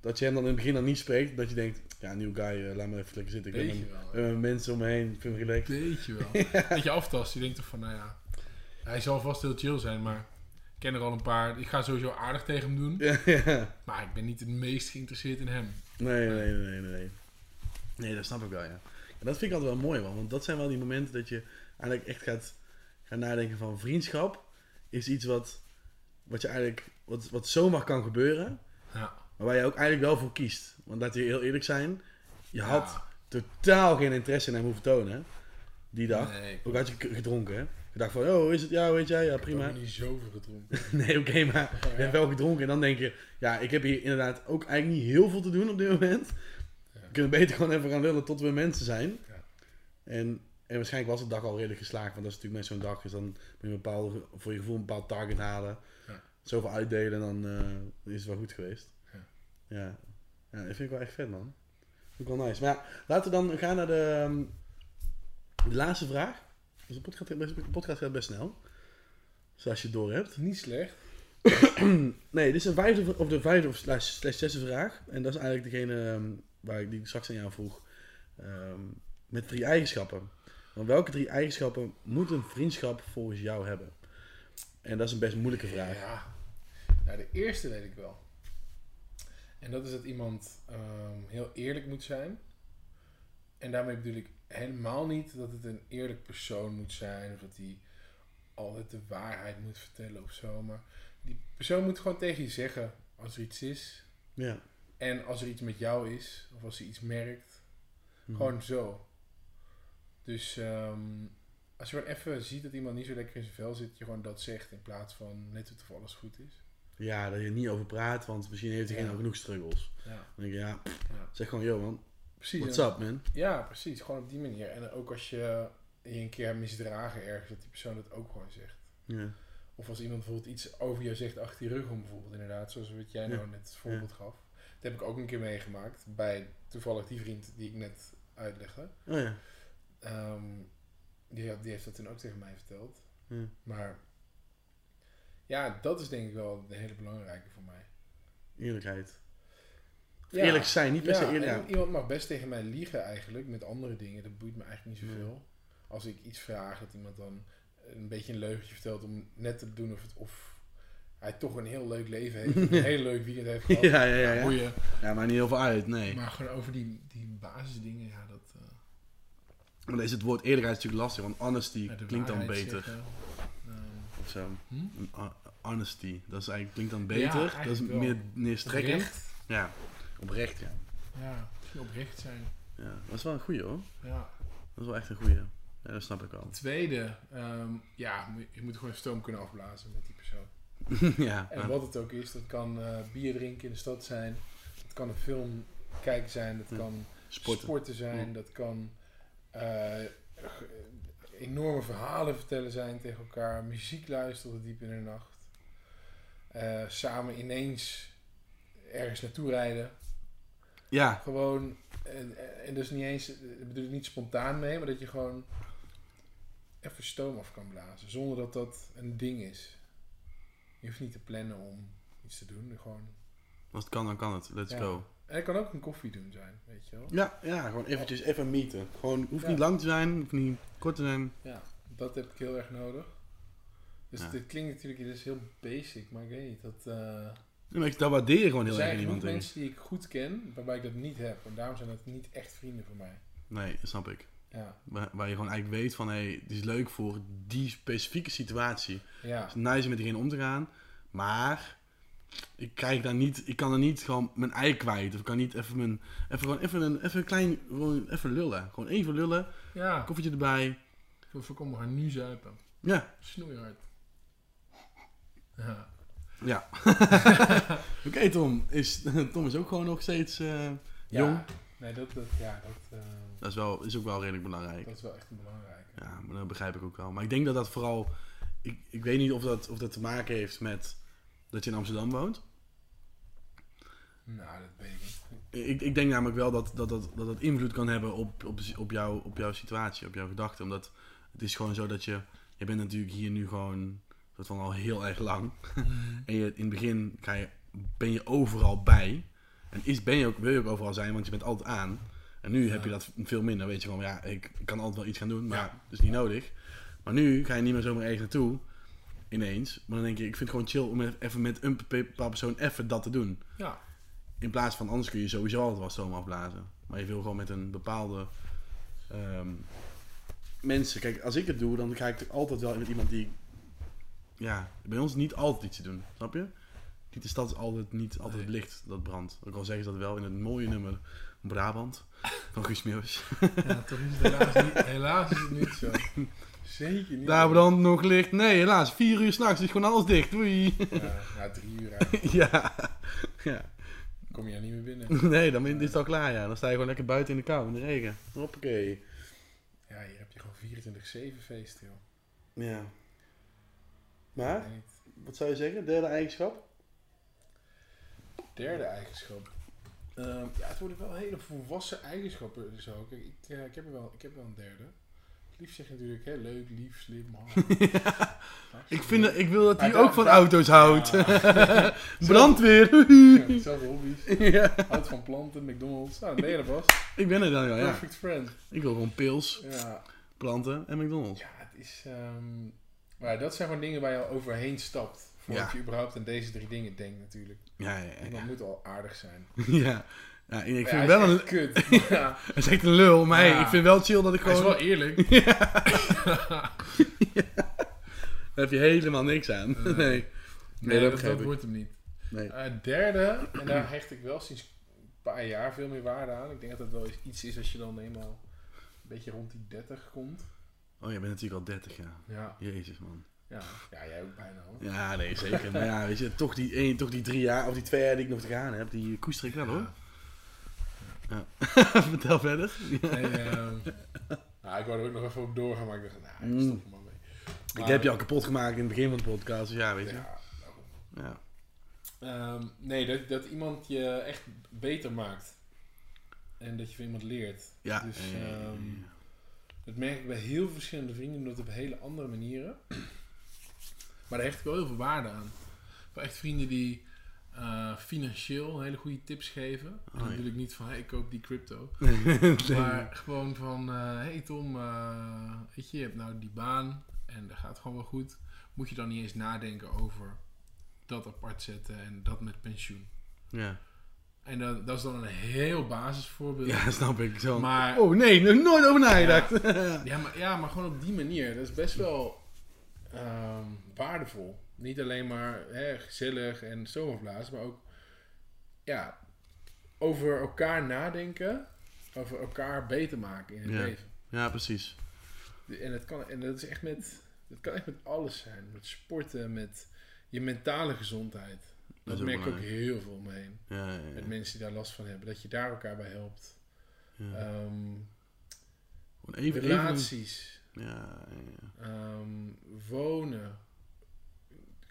Dat je hem dan in het begin dan niet spreekt. Dat je denkt, ja, nieuw guy, eh, laat me even lekker zitten. Ik wel. we hebben mensen om me heen. Ik vind relaxed. Weet je wel. Dat je aftast. Je denkt toch van, nou ja, hij zal vast heel chill zijn, maar ik ken er al een paar. Ik ga sowieso aardig tegen hem doen. Ja, ja. Maar ik ben niet het meest geïnteresseerd in hem. Nee, nee, nee, nee, nee. Nee, dat snap ik wel, ja. En dat vind ik altijd wel mooi, man. Want dat zijn wel die momenten dat je eigenlijk echt gaat, gaat nadenken van vriendschap is iets wat, wat je eigenlijk, wat, wat zomaar kan gebeuren, Ja. maar waar je ook eigenlijk wel voor kiest. Want laten we heel eerlijk zijn, je had totaal geen interesse in hem hoeven tonen, hè, die dag. Nee, Ook had je gedronken, hè. Je dacht van, oh, is het? Ja, weet jij? Ja, ik heb prima. ook niet zoveel gedronken. Nee, oké, maar je hebt wel gedronken. En dan denk je, ja, ik heb hier inderdaad ook eigenlijk niet heel veel te doen op dit moment. Ja. We kunnen beter gewoon even gaan lullen tot we mensen zijn. Ja. En, en waarschijnlijk was de dag al redelijk geslaagd. Want dat is natuurlijk met zo'n dag. Dus dan moet je een bepaalde, voor je gevoel een bepaald target halen. Ja. Zoveel uitdelen, dan eh, is het wel goed geweest. Ja. Ja. ja, dat vind ik wel echt vet, man. Vind ik wel nice. Maar ja, laten we dan gaan naar de, ehm, de laatste vraag. Dus de podcast, gaat best- de podcast gaat best snel. Zoals je het door hebt. Niet slecht. Nee, dit is een vijfde, of de vijfde of slash, slash zesde vraag. En dat is eigenlijk degene ehm, waar ik die straks aan jou vroeg. Ehm, met drie eigenschappen. Want welke drie eigenschappen moet een vriendschap volgens jou hebben? En dat is een best moeilijke vraag. Ja. Nou, de eerste weet ik wel. En dat is dat iemand ehm, heel eerlijk moet zijn. En daarmee bedoel ik helemaal niet dat het een eerlijk persoon moet zijn. Of dat hij altijd de waarheid moet vertellen of zo. Maar die persoon moet gewoon tegen je zeggen als er iets is. Ja. En als er iets met jou is. Of als hij iets merkt. Mhm. Gewoon zo. Dus ehm, als je gewoon even ziet dat iemand niet zo lekker in zijn vel zit, je gewoon dat zegt in plaats van net of alles goed is. Ja, dat je er niet over praat, want misschien heeft diegene Ja. genoeg struggles. Ja, Dan denk je, ja, ja. zeg gewoon, yo man, precies. what's up man? Ja, precies. Gewoon op die manier. En ook als je je een keer misdragen ergens, dat die persoon dat ook gewoon zegt. Ja. Of als iemand bijvoorbeeld iets over jou zegt achter je rug om bijvoorbeeld, inderdaad, zoals wat jij nou net het voorbeeld gaf. Dat heb ik ook een keer meegemaakt bij toevallig die vriend die ik net uitlegde. Oh ja. Ehm, die, die heeft dat toen ook tegen mij verteld. Ja. Maar ja, dat is denk ik wel de hele belangrijke voor mij. Eerlijkheid. Ja. eerlijk zijn, niet per se Ja, eerlijk. en Ja. iemand mag best tegen mij liegen eigenlijk met andere dingen. Dat boeit me eigenlijk niet zoveel. Als ik iets vraag, dat iemand dan een beetje een leugentje vertelt om net te doen of, het, of hij toch een heel leuk leven heeft. een heel leuk weekend heeft gehad. Ja, ja, ja, ja. Ja, maar niet heel veel uit, nee. Maar gewoon over die, die basisdingen, ja, dat... eh, Maar dan is het woord eerlijkheid natuurlijk lastig, want honesty ja, klinkt dan beter. zeggen. Ehm, Of zo. hm? Honesty, dat is eigenlijk, klinkt dan Ja, beter. dat is meer neerstrekkend. Oprecht. Ja, oprecht, ja. Ja, oprecht zijn. ja. Dat is wel een goeie hoor. Ja. Dat is wel echt een goeie. Ja, dat snap ik wel. Tweede, ehm, ja, je moet gewoon stoom kunnen afblazen met die persoon. ja, En wat het ook is, dat kan eh, bier drinken in de stad zijn. Dat kan een film kijken zijn. Dat Ja. kan sporten. sporten zijn. Ja. Dat kan eh, enorme verhalen vertellen zijn tegen elkaar. Muziek luisteren tot diep in de nacht. Eh, samen ineens ergens naartoe rijden. Ja, Gewoon, en, en dus niet eens, ik bedoel niet spontaan mee, maar dat je gewoon even stoom af kan blazen. Zonder dat dat een ding is. Je hoeft niet te plannen om iets te doen. Gewoon. als het kan, dan kan het. Let's Ja. go. En het kan ook een koffie doen zijn, weet je wel. Ja, ja, gewoon eventjes even meeten. Gewoon, hoeft Ja. niet lang te zijn, hoeft niet kort te zijn. Ja, dat heb ik heel erg nodig. Dus Ja. dit klinkt natuurlijk, dit is heel basic, maar ik weet niet. Dat, eh, Ja, maar ik- dat waardeer je gewoon er heel erg zijn in iemand. ik. mensen die ik goed ken, waarbij ik dat niet heb. En daarom zijn dat niet echt vrienden van mij. Nee, dat snap ik. Ja, Waar, waar je gewoon eigenlijk weet van, hé, hey, het is leuk voor die specifieke situatie. ja. Het is nice om met diegene om te gaan. Maar ik krijg daar niet, ik kan er niet gewoon mijn ei kwijt. Of ik kan niet even mijn, even gewoon even een, even een klein, gewoon even lullen. Gewoon even lullen, ja. koffietje erbij. Voor voorkomen we gaan nu zuipen. Ja, Snoeihard. Ja. Ja. Oké Tom, is, Tom is ook gewoon nog steeds eh, jong. Ja. Nee, dat, dat, ja, dat, eh, Dat is, wel, is ook wel redelijk belangrijk. dat is wel echt een belangrijke. Ja, maar dat begrijp ik ook wel. Maar ik denk dat dat vooral, ik, ik weet niet of dat, of dat te maken heeft met dat je in Amsterdam woont. Nou, dat weet ik niet. Ik, ik denk namelijk wel dat dat, dat, dat invloed kan hebben op, op, op, jou, op jouw situatie, op jouw gedachten. Omdat het is gewoon zo dat je... Je bent natuurlijk hier nu gewoon soort van al heel erg lang. En je, in het begin ga je, ben je overal bij. En is, ben je ook, wil je ook overal zijn, want je bent altijd aan. En nu heb je dat veel minder. Weet je gewoon, ja, ik, kan altijd wel iets gaan doen, maar Ja. dat is niet nodig. Maar nu ga je niet meer zomaar ergens naartoe, ineens. Maar dan denk je, ik vind het gewoon chill om even met een bepaald persoon even dat te doen. Ja. In plaats van anders kun je sowieso altijd wel stoom afblazen. Maar je wil gewoon met een bepaalde ehm, mensen. Kijk, als ik het doe, dan ga ik altijd wel met iemand die. Ja, bij ons niet altijd iets te doen. Snap je? Niet de stad is altijd niet altijd Nee. licht dat brandt. Ook al zeggen ze dat wel in het mooie nummer Brabant van Guus Meeuwis. ja, toch is het helaas niet, helaas is het niet zo. Zeker niet. Daar brandt nog licht. Nee, helaas. Vier uur s'nachts is gewoon alles dicht. Doei. Ja, na drie uur eigenlijk ja. ja. kom je er niet meer binnen. Nee, dan is het al klaar. Ja. Dan sta je gewoon lekker buiten in de kou, in de regen. Hoppakee. Ja, hier heb je gewoon 24-7 feest, joh. Ja. Maar, wat zou je zeggen? Derde eigenschap? Derde eigenschap. Ehm, ja, het worden wel hele volwassen eigenschappen zo. Kijk, ik, eh, ik, heb er wel, ik heb wel een derde. Lief zeg je natuurlijk, hè, leuk, lief, slim, hard. Ik, vind, dat- ik wil dat hij ook van auto's houdt. Ja. Brandweer. Ja, Zelfde hobby's. ja. Houdt van planten, McDonald's. Nou, ben je er pas. Ik ben er dan wel, ja. Perfect friend. Ik wil gewoon pils, Ja, planten en McDonald's. ja het is... ehm, maar ja, dat zijn gewoon dingen waar je al overheen stapt. Voordat Ja. je überhaupt aan deze drie dingen denkt natuurlijk. Ja, ja, En dat ja. moet al aardig zijn. ja. ja ik vind ja, wel hij een... is echt kut. Ja, Het is echt een lul, maar hey, Ja. ik vind wel chill dat ik hij is gewoon... wel eerlijk. Daar heb je helemaal niks aan. Nee. Nee. Nee, dat dat, dat wordt hem niet. Nee. Eh, derde, en daar hecht ik wel sinds een paar jaar veel meer waarde aan. Ik denk dat dat wel iets is als je dan eenmaal een beetje rond die 30 komt. Oh, je bent natuurlijk al 30 jaar. Ja, Jezus, man. ja. ja jij ook bijna hoor. Ja, nee, zeker. maar ja, weet je, toch die, één, toch die drie jaar, of die twee jaar die ik nog te gaan heb, die koester ik wel, hoor. Ja. Vertel verder. Nee, ehm, nou, ik wou er ook nog even op doorgaan, maar ik dacht, nou, ik Mm. stop er maar mee. Ik heb je al kapot gemaakt in het begin van de podcast, dus ja, weet je. Ja. Ja. Ehm, nee, dat, dat iemand je echt beter maakt. En dat je van iemand leert. Ja. Dus, eh, ehm, Dat merk ik bij heel veel verschillende vrienden, dat op hele andere manieren. Maar daar hecht ik wel heel veel waarde aan. Voor echt vrienden die eh, financieel hele goede tips geven. En Oh, ja. niet van, hey, ik koop die crypto. nee. Maar gewoon van, eh hey Tom, eh, weet je, je hebt nou die baan en dat gaat gewoon wel goed. Moet je dan niet eens nadenken over dat apart zetten en dat met pensioen. Ja. En dan, dat is dan een heel basisvoorbeeld. ja, snap ik. Zo. Maar- Oh nee, nooit over nagedacht. Ja, maar, ja, maar gewoon op die manier. Dat is best wel ehm, waardevol. Niet alleen maar hè, gezellig en zomerblazen, maar ook ja, over elkaar nadenken, over elkaar beter maken in het Ja. leven. Ja, precies. En, het kan, en dat is echt met, dat kan echt met alles zijn. Met sporten, met je mentale gezondheid. Dat Dat merk ik ook heel veel. Ja, ja, ja. Met mensen die daar last van hebben. Dat je daar elkaar bij helpt. Ja. Ehm, even, relaties. Ja, ja. Ehm, wonen,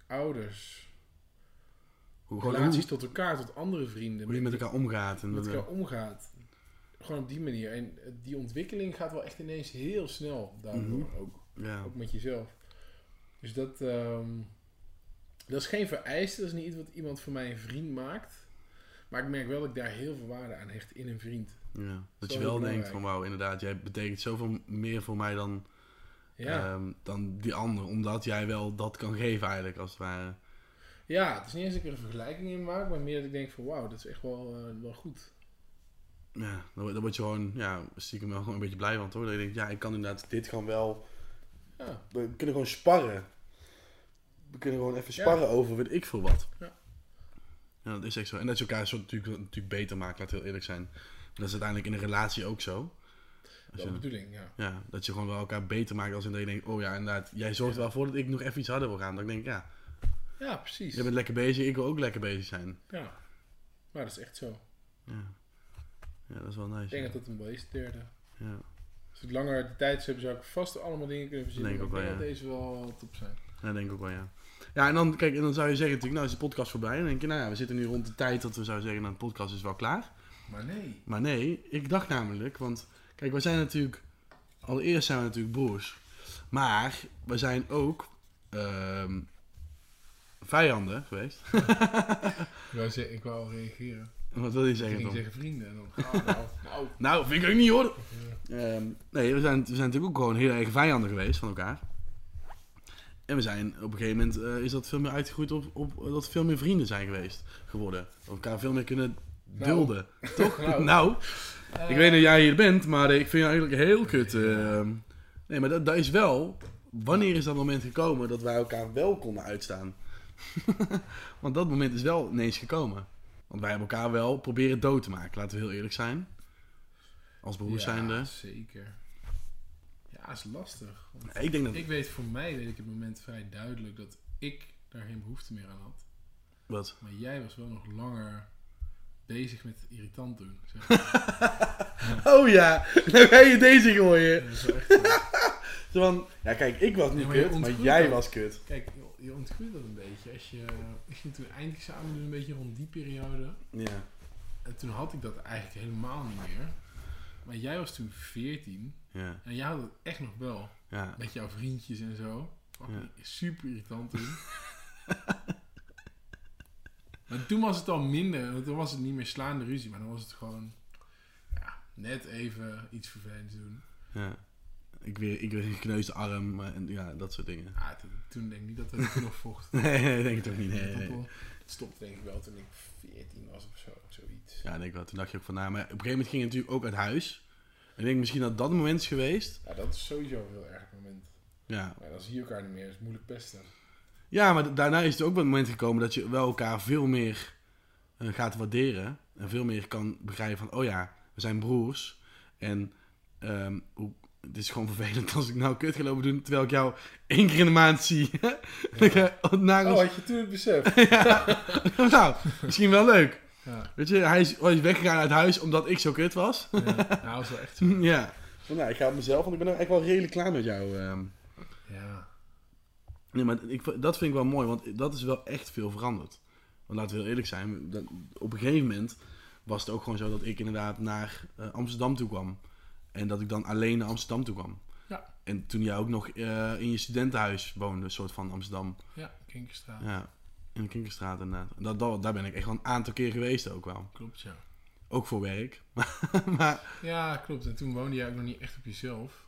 ouders, Hoe, relaties hoe, tot elkaar, tot andere vrienden, hoe je met elkaar omgaat. En met elkaar omgaat. Gewoon op die manier. En die ontwikkeling gaat wel echt ineens heel snel daardoor Mhm. ook, ja. ook met jezelf. Dus dat, ehm, dat is geen vereiste, dat is niet iets wat iemand voor mij een vriend maakt. Maar ik merk wel dat ik daar heel veel waarde aan hecht in een vriend. ja. Dat Zo je wel belangrijk. denkt van wauw, inderdaad, jij betekent zoveel meer voor mij dan, Ja, ehm, dan die ander. Omdat jij wel dat kan geven eigenlijk, als het ware. ja het is niet eens dat ik er een vergelijking in maak, maar meer dat ik denk van wauw, dat is echt wel, eh, wel goed. ja, dan, word- dan word je gewoon, ja, stiekem wel gewoon een beetje blij van, toch? Dat je denkt, ja, ik kan inderdaad dit gewoon wel... Ja. We kunnen gewoon sparren. We kunnen gewoon even Ja. sparren over weet ik veel wat. Ja. Ja, dat is echt zo. En dat je elkaar zo natuurlijk, natuurlijk beter maakt, laat heel eerlijk zijn. Dat is uiteindelijk in een relatie ook zo. Als Dat je, is de bedoeling, ja. ja, dat je gewoon wel elkaar beter maakt als in dat je denkt, oh ja, inderdaad, jij zorgt wel voor dat ik nog even iets harder wil gaan. Dan denk ik, ja, Ja, precies. jij bent lekker bezig, ik wil ook lekker bezig zijn. Ja. Maar dat is echt zo. Ja, ja dat is wel Ik nice. denk Ja. dat het een wel is, de derde. Ja. Als ik langer de tijd zou hebben, zou ik vast allemaal dingen kunnen verzinnen. Denk maar ook ik wel, denk dat deze wel top zijn. Ja, denk ik ook wel, ja. Ja, en dan, kijk, en dan zou je zeggen natuurlijk, nou is de podcast voorbij. En dan denk je, nou ja, we zitten nu rond de tijd dat we zouden zeggen, nou de podcast is wel klaar. Maar nee. Maar nee, ik dacht namelijk, want kijk, wij zijn natuurlijk, allereerst zijn we natuurlijk broers. Maar we zijn ook ehm, vijanden geweest. Ik wou, zeggen, ik wou al reageren. Wat wil je Ik zeggen ging dan? zeggen vrienden. En dan, nou, nou. Nou, vind ik ook niet hoor. Ehm, nee, we zijn, we zijn natuurlijk ook gewoon heel erg vijanden geweest van elkaar. En we zijn op een gegeven moment eh, is dat veel meer uitgegroeid op, op dat we veel meer vrienden zijn geweest geworden. Dat we elkaar veel meer kunnen Nou. dulden. Toch? Nou. nou, Eh, ik weet dat jij hier bent, maar ik vind jou eigenlijk heel kut. nee, maar dat, dat is wel. Wanneer is dat moment gekomen dat wij elkaar wel konden uitstaan? Want dat moment is wel ineens gekomen. Want wij hebben elkaar wel proberen dood te maken, laten we heel eerlijk zijn. Als broers ja, zijnde. zeker. Ja, is lastig. Ik denk dat. ik weet, voor mij weet ik het moment vrij duidelijk dat ik daar geen behoefte meer aan had. Wat? Maar jij was wel nog langer bezig met irritant doen. Zeg maar. Oh ja, nou ga je deze gooien. Dat is wel echt zo. Zo van, ja kijk, ik was niet Ja, kut, maar jij was kut. Kijk, je- je ontgroeit dat een beetje. Als je, ik ging toen eindexamen doen, een beetje rond die periode. Ja. En toen had ik dat eigenlijk helemaal niet meer. Maar jij was toen 14 Ja, en jij had het echt nog wel. ja. Met jouw vriendjes en zo. Fucking Super irritant toen. maar toen was het al minder. want Toen was het niet meer slaande ruzie. Maar dan was het gewoon... Ja, net even iets vervelends doen. ja. Ik weer, ik weer een gekneusde arm en ja, dat soort dingen. Ah, toen, toen denk ik niet dat we toen nog vochten. Nee, nee, denk ik toch niet. Nee, Het stopte denk ik wel toen ik 14 was of zo. Zoiets. Ja, denk ik wel. Toen dacht je ook van, nou, maar op een gegeven moment ging je natuurlijk ook uit huis. Ik denk misschien dat dat moment is geweest. Ja, dat is sowieso een heel erg moment. Ja, Maar dan zie je elkaar niet meer. Dat is moeilijk pesten. ja maar da- daarna is het ook wel een moment gekomen dat je wel elkaar veel meer eh, gaat waarderen. En veel meer kan begrijpen van, oh ja, we zijn broers. En hoe, het is gewoon vervelend als ik nou kut ga lopen doen, terwijl ik jou één keer in de maand zie. Nagels- Oh, had je toen het besef? ja. nou, misschien wel leuk. Ja. Weet je, hij is, hij is weggegaan uit huis omdat ik zo kut was. ja. Nou, dat was wel echt zo. ja. Nou, ik ga op mezelf, want ik ben eigenlijk wel redelijk klaar met jou. ehm. Ja. Nee, maar ik, dat vind ik wel mooi, want dat is wel echt veel veranderd. Want laten we heel eerlijk zijn, dat, op een gegeven moment was het ook gewoon zo dat ik inderdaad naar eh, Amsterdam toe kwam. En dat ik dan alleen naar Amsterdam toe kwam. Ja. En toen jij ook nog eh, in je studentenhuis woonde, een soort van Amsterdam. Ja, Kinkerstraat. Ja, in de Kinkerstraat inderdaad. Dat, dat, daar ben ik echt wel een aantal keer geweest ook wel. Klopt, ja. Ook voor werk. maar, Ja, klopt. En toen woonde jij ook nog niet echt op jezelf.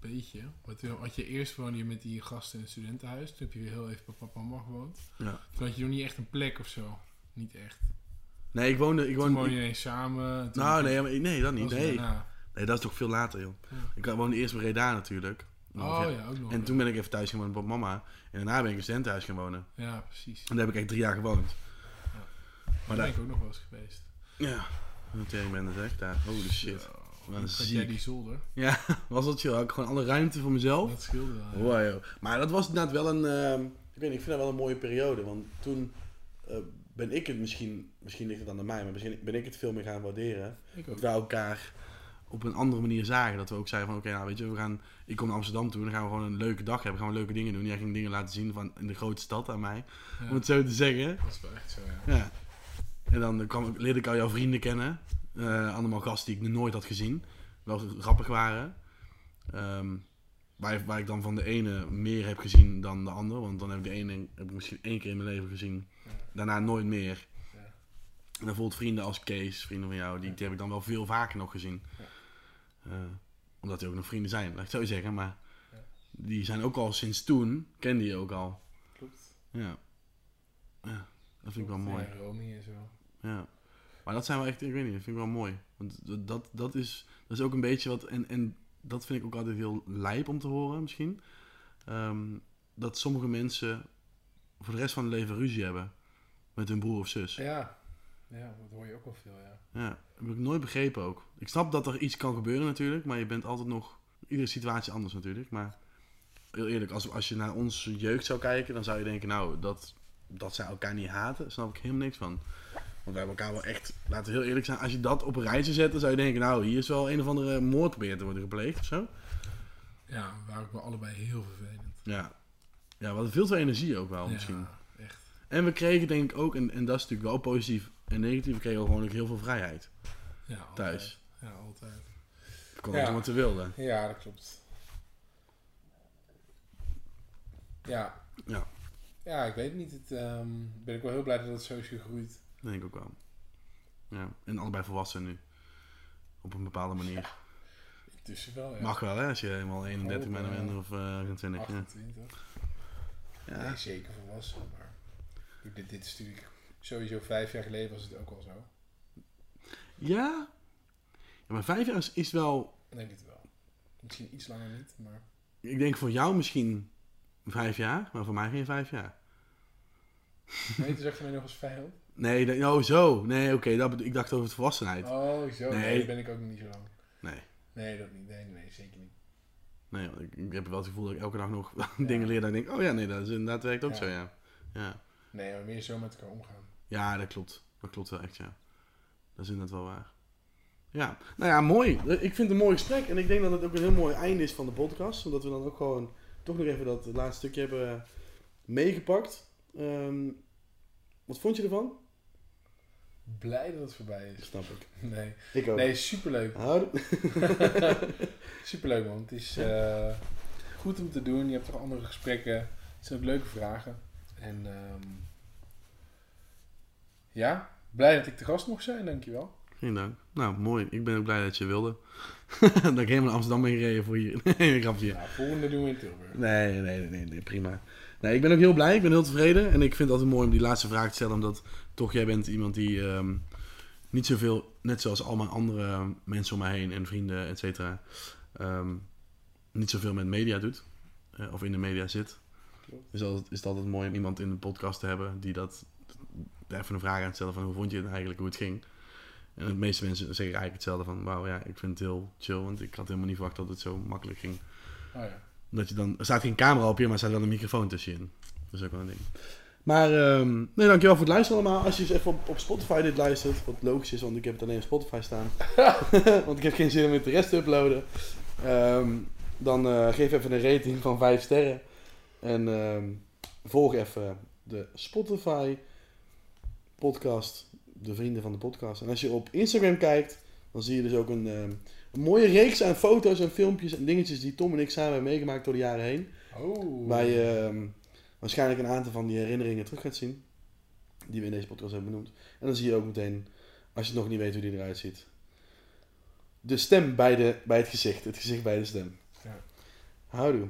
Beetje. Maar toen had je eerst woonde je met die gasten in het studentenhuis. Toen heb je weer heel even bij papa en mama gewoond. ja. Toen had je nog niet echt een plek of zo. Niet echt. Nee, ik woonde... Ik Toen woonde woonde je ineens samen. en toen- nou, nee, maar, nee, dat niet. Nee. nee, dat is toch veel later, joh. Ja. Ik woonde eerst bij Breda natuurlijk. Oh ja, ook nog. En ja. toen ben ik even thuis gewoond bij mama. En daarna ben ik in een studentenhuis gaan wonen. Ja, precies. En daar heb ik echt drie jaar gewoond. Daar Maar ben daar... ik ook nog wel eens geweest. Ja. Tegen ben zeg daar. Holy shit. Had ziek. jij die zolder? Ja, was dat chill. Had ik gewoon alle ruimte voor mezelf. Dat scheelde wel. ja. Wow, joh. Maar dat was inderdaad wel een... ehm, ik weet niet, ik vind dat wel een mooie periode. Want toen eh, ben ik het misschien... Misschien ligt het aan mij, maar misschien ben ik het veel meer gaan waarderen. Ik Dat ook. elkaar op een andere manier zagen. Dat we ook zeiden van, oké, nou weet je, we gaan... Ik kom naar Amsterdam toe en dan gaan we gewoon een leuke dag hebben. Gaan we leuke dingen doen. Jij ging dingen laten zien van in de grote stad aan mij. Ja, Om het zo te zeggen. Dat is wel echt zo, ja. Ja. En dan kwam, ik- leerde ik al jouw vrienden kennen. Eh, allemaal gasten die ik nog nooit had gezien. Wel grappig waren. Ehm, waar, waar ik dan van de ene meer heb gezien dan de andere. Want dan heb ik de ene heb ik misschien één keer in mijn leven gezien. Ja. Daarna nooit meer. Ja. En dan bijvoorbeeld vrienden als Kees, vrienden van jou, die, die heb ik dan wel veel vaker nog gezien. Eh, omdat die ook nog vrienden zijn, laat ik het zo zeggen. Maar Ja. die zijn ook al sinds toen, kende je ook al. Klopt. Ja. Ja, dat vind ik wel mooi. Ja, Romy en zo. Ja. Maar dat zijn wel echt, ik weet niet, dat vind ik wel mooi. Want dat- dat, dat, is, dat is ook een beetje wat, en, en dat vind ik ook altijd heel lijp om te horen misschien. Ehm, dat sommige mensen voor de rest van hun leven ruzie hebben met hun broer of zus. Ja. Ja, dat hoor je ook wel veel, ja. Ja, dat heb ik nooit begrepen ook. Ik snap dat er iets kan gebeuren natuurlijk, maar je bent altijd nog... Iedere situatie anders natuurlijk, maar heel eerlijk, als, als je naar onze jeugd zou kijken, dan zou je denken, nou, dat, dat zij elkaar niet haten, daar snap ik helemaal niks van. Want wij hebben elkaar wel echt, laten we heel eerlijk zijn, als je dat op een rijtje zet, dan zou je denken, nou, hier is wel een of andere moord proberen te worden gepleegd of zo. Ja, we waren ook wel allebei heel vervelend. Ja, ja we hadden veel te energie ook wel ja, misschien. echt. En we kregen denk ik ook, en, en dat is natuurlijk wel positief en negatief, we kregen ook gewoon ook heel veel vrijheid Ja, altijd. thuis. Ja, altijd. We konden Ja. wat we wilden. Ja, dat klopt. Ja. Ja. Ja, ik weet niet. Het, ehm, ben ik wel heel blij dat het zo is gegroeid. Denk ik ook wel. Ja, en allebei volwassen nu. Op een bepaalde manier. Intussen wel, ja. Mag wel, hè, als je helemaal 31 Oh, bent ja. bent of eh 28. Ja. 28. Ja. Nee, zeker volwassen. Maar dit, dit is natuurlijk sowieso vijf jaar geleden was het ook al zo. ja? Ja, maar vijf jaar is, is wel... Nee, dit wel. Misschien iets langer niet, maar... Ik denk voor jou misschien vijf jaar, maar voor mij geen vijf jaar. Nee, toen zag je mij nog als vijand. Nee, dat- oh zo. Nee, oké, dat ik dacht over het volwassenheid. Oh, zo. Nee, ben ik ook niet zo lang. Nee. Nee, dat niet. Nee, nee, zeker niet. Nee, want ik, ik heb wel het gevoel dat ik elke dag nog dingen leer dat ik denk, oh ja, nee, dat is inderdaad werkt ook Ja. zo, ja. Ja. Nee, maar meer zo met elkaar omgaan. Ja, dat klopt. Dat klopt wel echt, ja. Dat is inderdaad wel waar. Ja, nou ja, mooi. Ik vind het een mooi gesprek. En ik denk dat het ook een heel mooi einde is van de podcast. Zodat we dan ook gewoon toch nog even dat laatste stukje hebben meegepakt. Ehm, wat vond je ervan? Blij dat het voorbij is. Snap ik. Nee, Ik ook. nee superleuk. Superleuk man. Het is eh, goed om te doen. Je hebt toch andere gesprekken. Het zijn ook leuke vragen. En ehm, ja, blij dat ik de gast mocht zijn. Dankjewel. Geen dank. Nou, mooi. Ik ben ook blij dat je wilde. dat ik helemaal naar Amsterdam ben gereden voor je. nee, een grapje. Nou, volgende doen we in Tilburg. Nee, nee, nee, nee, nee, prima. Nee, ik ben ook heel blij, ik ben heel tevreden. En ik vind het altijd mooi om die laatste vraag te stellen, omdat toch jij bent iemand die ehm, niet zoveel, net zoals al mijn andere mensen om mij heen en vrienden, et cetera, ehm, niet zoveel met media doet. eh, of in de media zit. Dus altijd, is het altijd mooi om iemand in de podcast te hebben die dat even een vraag aan het stellen van hoe vond je het eigenlijk, hoe het ging. En de meeste mensen zeggen eigenlijk hetzelfde van, wauw ja, ik vind het heel chill, want ik had helemaal niet verwacht dat het zo makkelijk ging. Oh ja. Dat je dan, er staat geen camera op je, maar er staat wel een microfoon tussenin. Dat is ook wel een ding. Maar, ehm, nee, dankjewel voor het luisteren allemaal. Als je eens even op, op Spotify dit luistert, wat logisch is, want ik heb het alleen op Spotify staan. want ik heb geen zin om het de rest te uploaden. Ehm, dan eh, geef even een rating van 5 sterren. En ehm, volg even de Spotify podcast, de vrienden van de podcast. En als je op Instagram kijkt, dan zie je dus ook een, ehm, een mooie reeks aan foto's en filmpjes en dingetjes die Tom en ik samen hebben meegemaakt door de jaren heen. Oh. Waar je ehm, waarschijnlijk een aantal van die herinneringen terug gaat zien. Die we in deze podcast hebben benoemd. En dan zie je ook meteen, als je nog niet weet hoe die eruit ziet. De stem bij, de, bij het gezicht. Het gezicht bij de stem. Ja. Houdoe.